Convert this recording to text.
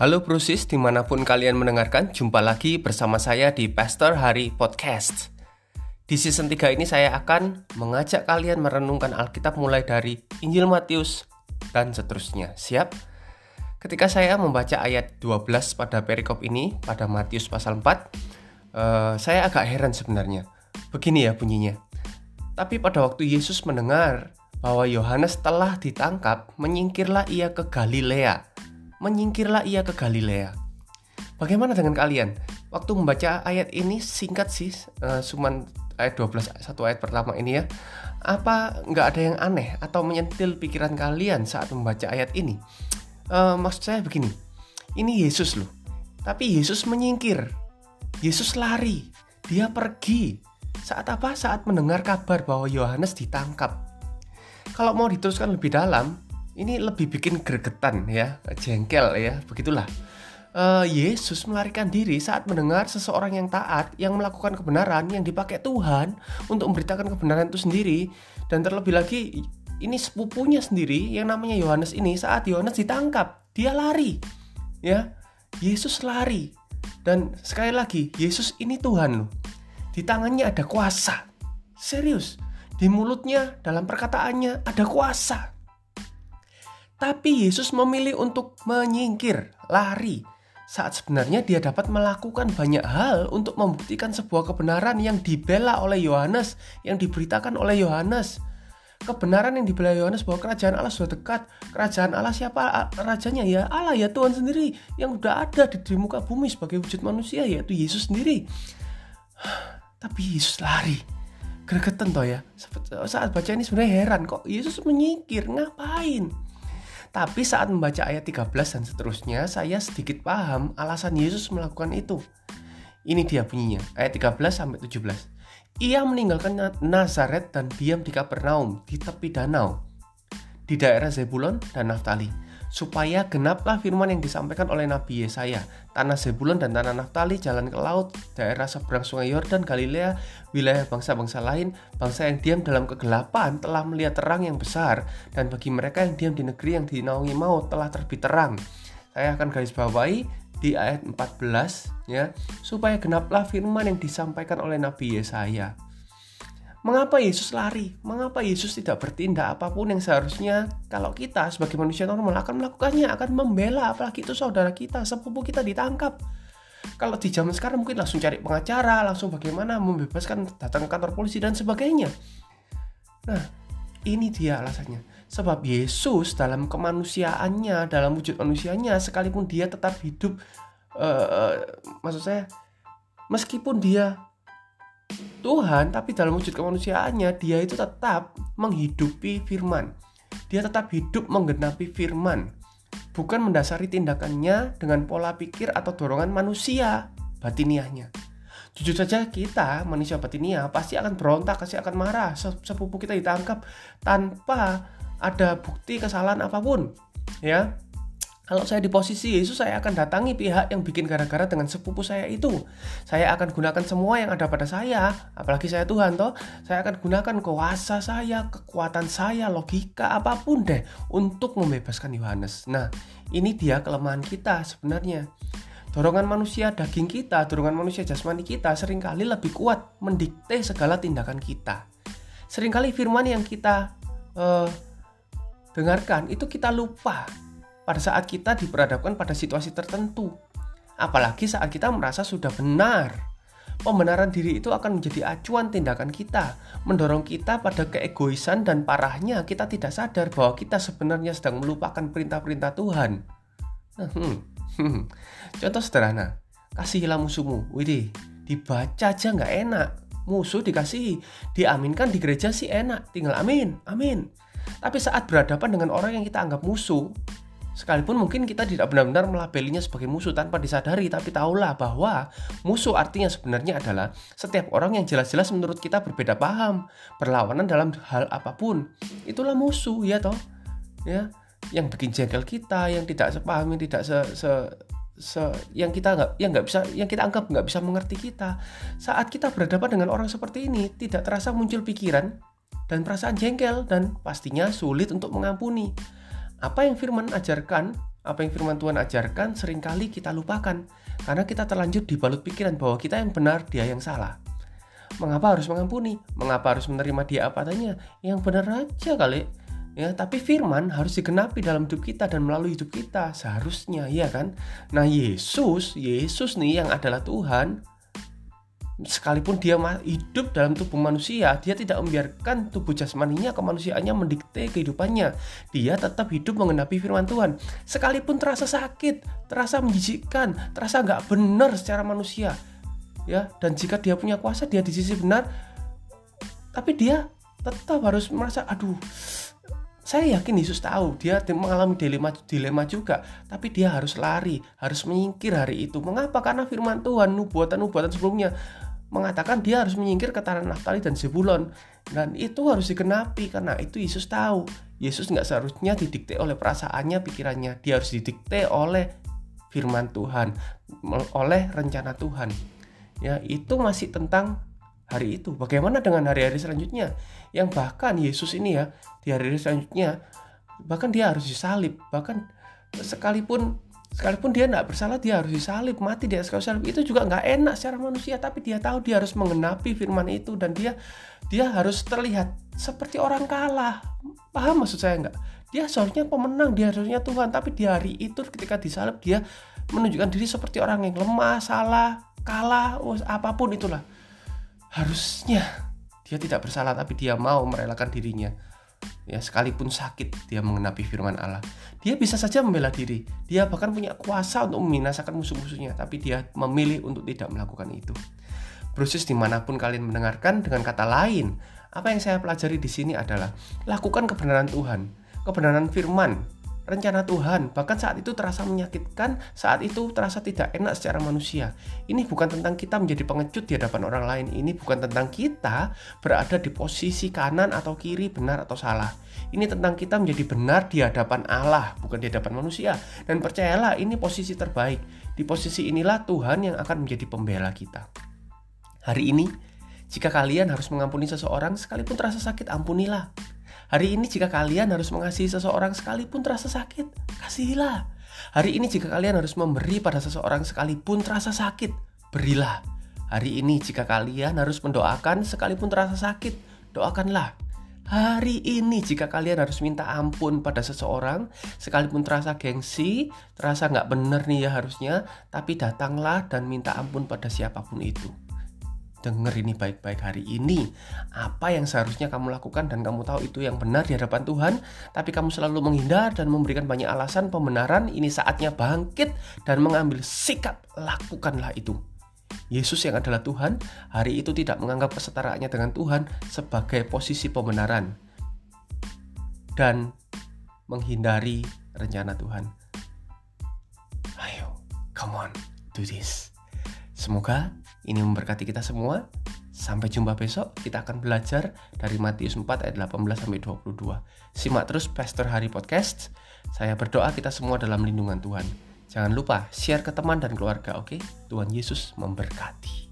Halo Brusis, di mana pun kalian mendengarkan, jumpa lagi bersama saya di Pastor Hari Podcast. Di season 3 ini saya akan mengajak kalian merenungkan Alkitab mulai dari Injil Matius dan seterusnya. Siap? Ketika saya membaca ayat 12 pada perikop ini, pada Matius pasal 4, uh, eh, saya agak heran sebenarnya. Begini ya bunyinya. Tapi pada waktu Yesus mendengar bahwa Yohanes telah ditangkap, menyingkirlah ia ke Galilea menyingkirlah ia ke Galilea. Bagaimana dengan kalian? Waktu membaca ayat ini singkat sih, uh, ayat 12 satu ayat pertama ini ya. Apa nggak ada yang aneh atau menyentil pikiran kalian saat membaca ayat ini? Uh, maksud saya begini, ini Yesus loh. Tapi Yesus menyingkir. Yesus lari. Dia pergi. Saat apa? Saat mendengar kabar bahwa Yohanes ditangkap. Kalau mau diteruskan lebih dalam, ini lebih bikin gregetan ya, jengkel ya, begitulah. Uh, Yesus melarikan diri saat mendengar seseorang yang taat yang melakukan kebenaran yang dipakai Tuhan untuk memberitakan kebenaran itu sendiri. Dan terlebih lagi ini sepupunya sendiri yang namanya Yohanes ini saat Yohanes ditangkap dia lari ya. Yesus lari. Dan sekali lagi Yesus ini Tuhan loh. Di tangannya ada kuasa. Serius di mulutnya dalam perkataannya ada kuasa tapi Yesus memilih untuk menyingkir, lari, saat sebenarnya dia dapat melakukan banyak hal untuk membuktikan sebuah kebenaran yang dibela oleh Yohanes, yang diberitakan oleh Yohanes. Kebenaran yang dibela Yohanes bahwa kerajaan Allah sudah dekat. Kerajaan Allah siapa rajanya ya? Allah ya Tuhan sendiri yang sudah ada di, di muka bumi sebagai wujud manusia yaitu Yesus sendiri. Tapi Yesus lari. Gregetan toh ya. Saat baca ini sebenarnya heran kok Yesus menyingkir ngapain? Tapi saat membaca ayat 13 dan seterusnya, saya sedikit paham alasan Yesus melakukan itu. Ini dia bunyinya, ayat 13 sampai 17. Ia meninggalkan Nazaret dan diam di Kapernaum di tepi danau di daerah Zebulon dan Naftali supaya genaplah firman yang disampaikan oleh Nabi Yesaya. Tanah Zebulon dan tanah Naftali jalan ke laut, daerah seberang sungai Yordan, Galilea, wilayah bangsa-bangsa lain, bangsa yang diam dalam kegelapan telah melihat terang yang besar, dan bagi mereka yang diam di negeri yang dinaungi maut telah terbit terang. Saya akan garis bawahi di ayat 14 ya, supaya genaplah firman yang disampaikan oleh Nabi Yesaya. Mengapa Yesus lari? Mengapa Yesus tidak bertindak apa pun yang seharusnya kalau kita sebagai manusia normal akan melakukannya, akan membela apalagi itu saudara kita, sepupu kita ditangkap. Kalau di zaman sekarang mungkin langsung cari pengacara, langsung bagaimana membebaskan datang ke kantor polisi dan sebagainya. Nah, ini dia alasannya. Sebab Yesus dalam kemanusiaannya, dalam wujud manusianya, sekalipun dia tetap hidup, uh, maksud saya, meskipun dia Tuhan, tapi dalam wujud kemanusiaannya dia itu tetap menghidupi firman. Dia tetap hidup menggenapi firman. Bukan mendasari tindakannya dengan pola pikir atau dorongan manusia batiniahnya. Jujur saja kita manusia batiniah pasti akan berontak, pasti akan marah sepupu kita ditangkap tanpa ada bukti kesalahan apa pun. Ya, kalau saya di posisi Yesus, saya akan datangi pihak yang bikin gara-gara dengan sepupu saya itu. Saya akan gunakan semua yang ada pada saya, apalagi saya Tuhan toh. Saya akan gunakan kuasa saya, kekuatan saya, logika apa pun deh untuk membebaskan Yohanes. Nah, ini dia kelemahan kita sebenarnya. Dorongan manusia daging kita, dorongan manusia jasmani kita sering kali lebih kuat mendikte segala tindakan kita. Seringkali firman yang kita uh, dengarkan itu kita lupa pada saat kita diperhadapkan pada situasi tertentu. Apalagi saat kita merasa sudah benar. Pembenaran diri itu akan menjadi acuan tindakan kita, mendorong kita pada keegoisan dan parahnya kita tidak sadar bahwa kita sebenarnya sedang melupakan perintah-perintah Tuhan. Contoh sederhana, kasihilah musuhmu. Widih, dibaca aja nggak enak. Musuh dikasihi, diaminkan di gereja sih enak, tinggal amin, amin. Tapi saat berhadapan dengan orang yang kita anggap musuh, Sekalipun mungkin kita tidak benar-benar melabelinya sebagai musuh tanpa disadari, tapi tahulah bahwa musuh artinya sebenarnya adalah setiap orang yang jelas-jelas menurut kita berbeda paham, berlawanan dalam hal apa pun. Itulah musuh ya toh. Ya, yang bikin jengkel kita, yang tidak sepaham, yang tidak se, se se, yang kita nggak yang nggak bisa yang kita anggap nggak bisa mengerti kita saat kita berhadapan dengan orang seperti ini tidak terasa muncul pikiran dan perasaan jengkel dan pastinya sulit untuk mengampuni apa yang firman ajarkan apa yang firman Tuhan ajarkan sering kali kita lupakan karena kita terlanjur dibalut pikiran bahwa kita yang benar, dia yang salah. Mengapa harus mengampuni? Mengapa harus menerima dia apa adanya? Yang benar aja kali. Ya, tapi firman harus digenapi dalam hidup kita dan melalui hidup kita seharusnya, ya kan? Nah, Yesus, Yesus nih yang adalah Tuhan, sekalipun dia hidup dalam tubuh manusia, dia tidak membiarkan tubuh jasmaninya kemanusiaannya mendikte kehidupannya. Dia tetap hidup mengenapi firman Tuhan. Sekalipun terasa sakit, terasa menjijikkan, terasa nggak benar secara manusia. Ya, dan jika dia punya kuasa, dia di sisi benar, tapi dia tetap harus merasa, aduh, saya yakin Yesus tahu dia mengalami dilema dilema juga, tapi dia harus lari, harus menyingkir hari itu. Mengapa? Karena firman Tuhan, nubuatan-nubuatan sebelumnya mengatakan dia harus menyingkir ke tanah Naftali dan Zebulon. Dan itu harus digenapi karena itu Yesus tahu. Yesus nggak seharusnya didikte oleh perasaannya pikirannya. Dia harus didikte oleh firman Tuhan oleh rencana Tuhan. Ya itu masih tentang hari itu. Bagaimana dengan hari-hari selanjutnya? Yang bahkan Yesus ini ya di hari-hari selanjutnya bahkan dia harus disalib. Bahkan sekalipun sekalipun dia tidak bersalah dia harus disalib mati di atas kayu salib. Itu juga nggak enak secara manusia tapi dia tahu dia harus mengenapi firman itu dan dia dia harus terlihat seperti orang kalah. Paham maksud saya nggak? Dia seharusnya pemenang dia harusnya Tuhan tapi di hari itu ketika disalib dia menunjukkan diri seperti orang yang lemah salah kalah apa pun itulah. Harusnya dia tidak bersalah tapi dia mau merelakan dirinya ya sekalipun sakit dia mengenapi firman Allah. Dia bisa saja membela diri. Dia bahkan punya kuasa untuk membinasakan musuh-musuhnya tapi dia memilih untuk tidak melakukan itu. Proses di mana pun kalian mendengarkan dengan kata lain apa yang saya pelajari di sini adalah lakukan kebenaran Tuhan kebenaran firman rencana Tuhan. Bahkan saat itu terasa menyakitkan, saat itu terasa tidak enak secara manusia. Ini bukan tentang kita menjadi pengecut di hadapan orang lain. Ini bukan tentang kita berada di posisi kanan atau kiri, benar atau salah. Ini tentang kita menjadi benar di hadapan Allah, bukan di hadapan manusia. Dan percayalah, ini posisi terbaik. Di posisi inilah Tuhan yang akan menjadi pembela kita. Hari ini, jika kalian harus mengampuni seseorang, sekalipun terasa sakit, ampunilah. Hari ini jika kalian harus mengasihi seseorang sekalipun terasa sakit, kasihilah. Hari ini jika kalian harus memberi pada seseorang sekalipun terasa sakit, berilah. Hari ini jika kalian harus mendoakan sekalipun terasa sakit, doakanlah. Hari ini jika kalian harus minta ampun pada seseorang, sekalipun terasa gengsi, terasa nggak bener nih ya harusnya, tapi datanglah dan minta ampun pada siapa pun itu denger ini baik-baik hari ini. Apa yang seharusnya kamu lakukan dan kamu tahu itu yang benar di hadapan Tuhan tapi kamu selalu menghindar dan memberikan banyak alasan pembenaran ini saatnya bangkit dan mengambil sikap lakukanlah itu. Yesus yang adalah Tuhan hari itu tidak menganggap kesetaraannya dengan Tuhan sebagai posisi pembenaran dan menghindari rencana Tuhan. Ayo come on do this. Semoga ini memberkati kita semua. Sampai jumpa besok, kita akan belajar dari Matius 4 ayat 18 sampai 22. Simak terus Pastor Hari Podcast. Saya berdoa kita semua dalam lindungan Tuhan. Jangan lupa share ke teman dan keluarga, oke? Okay? Tuhan Yesus memberkati.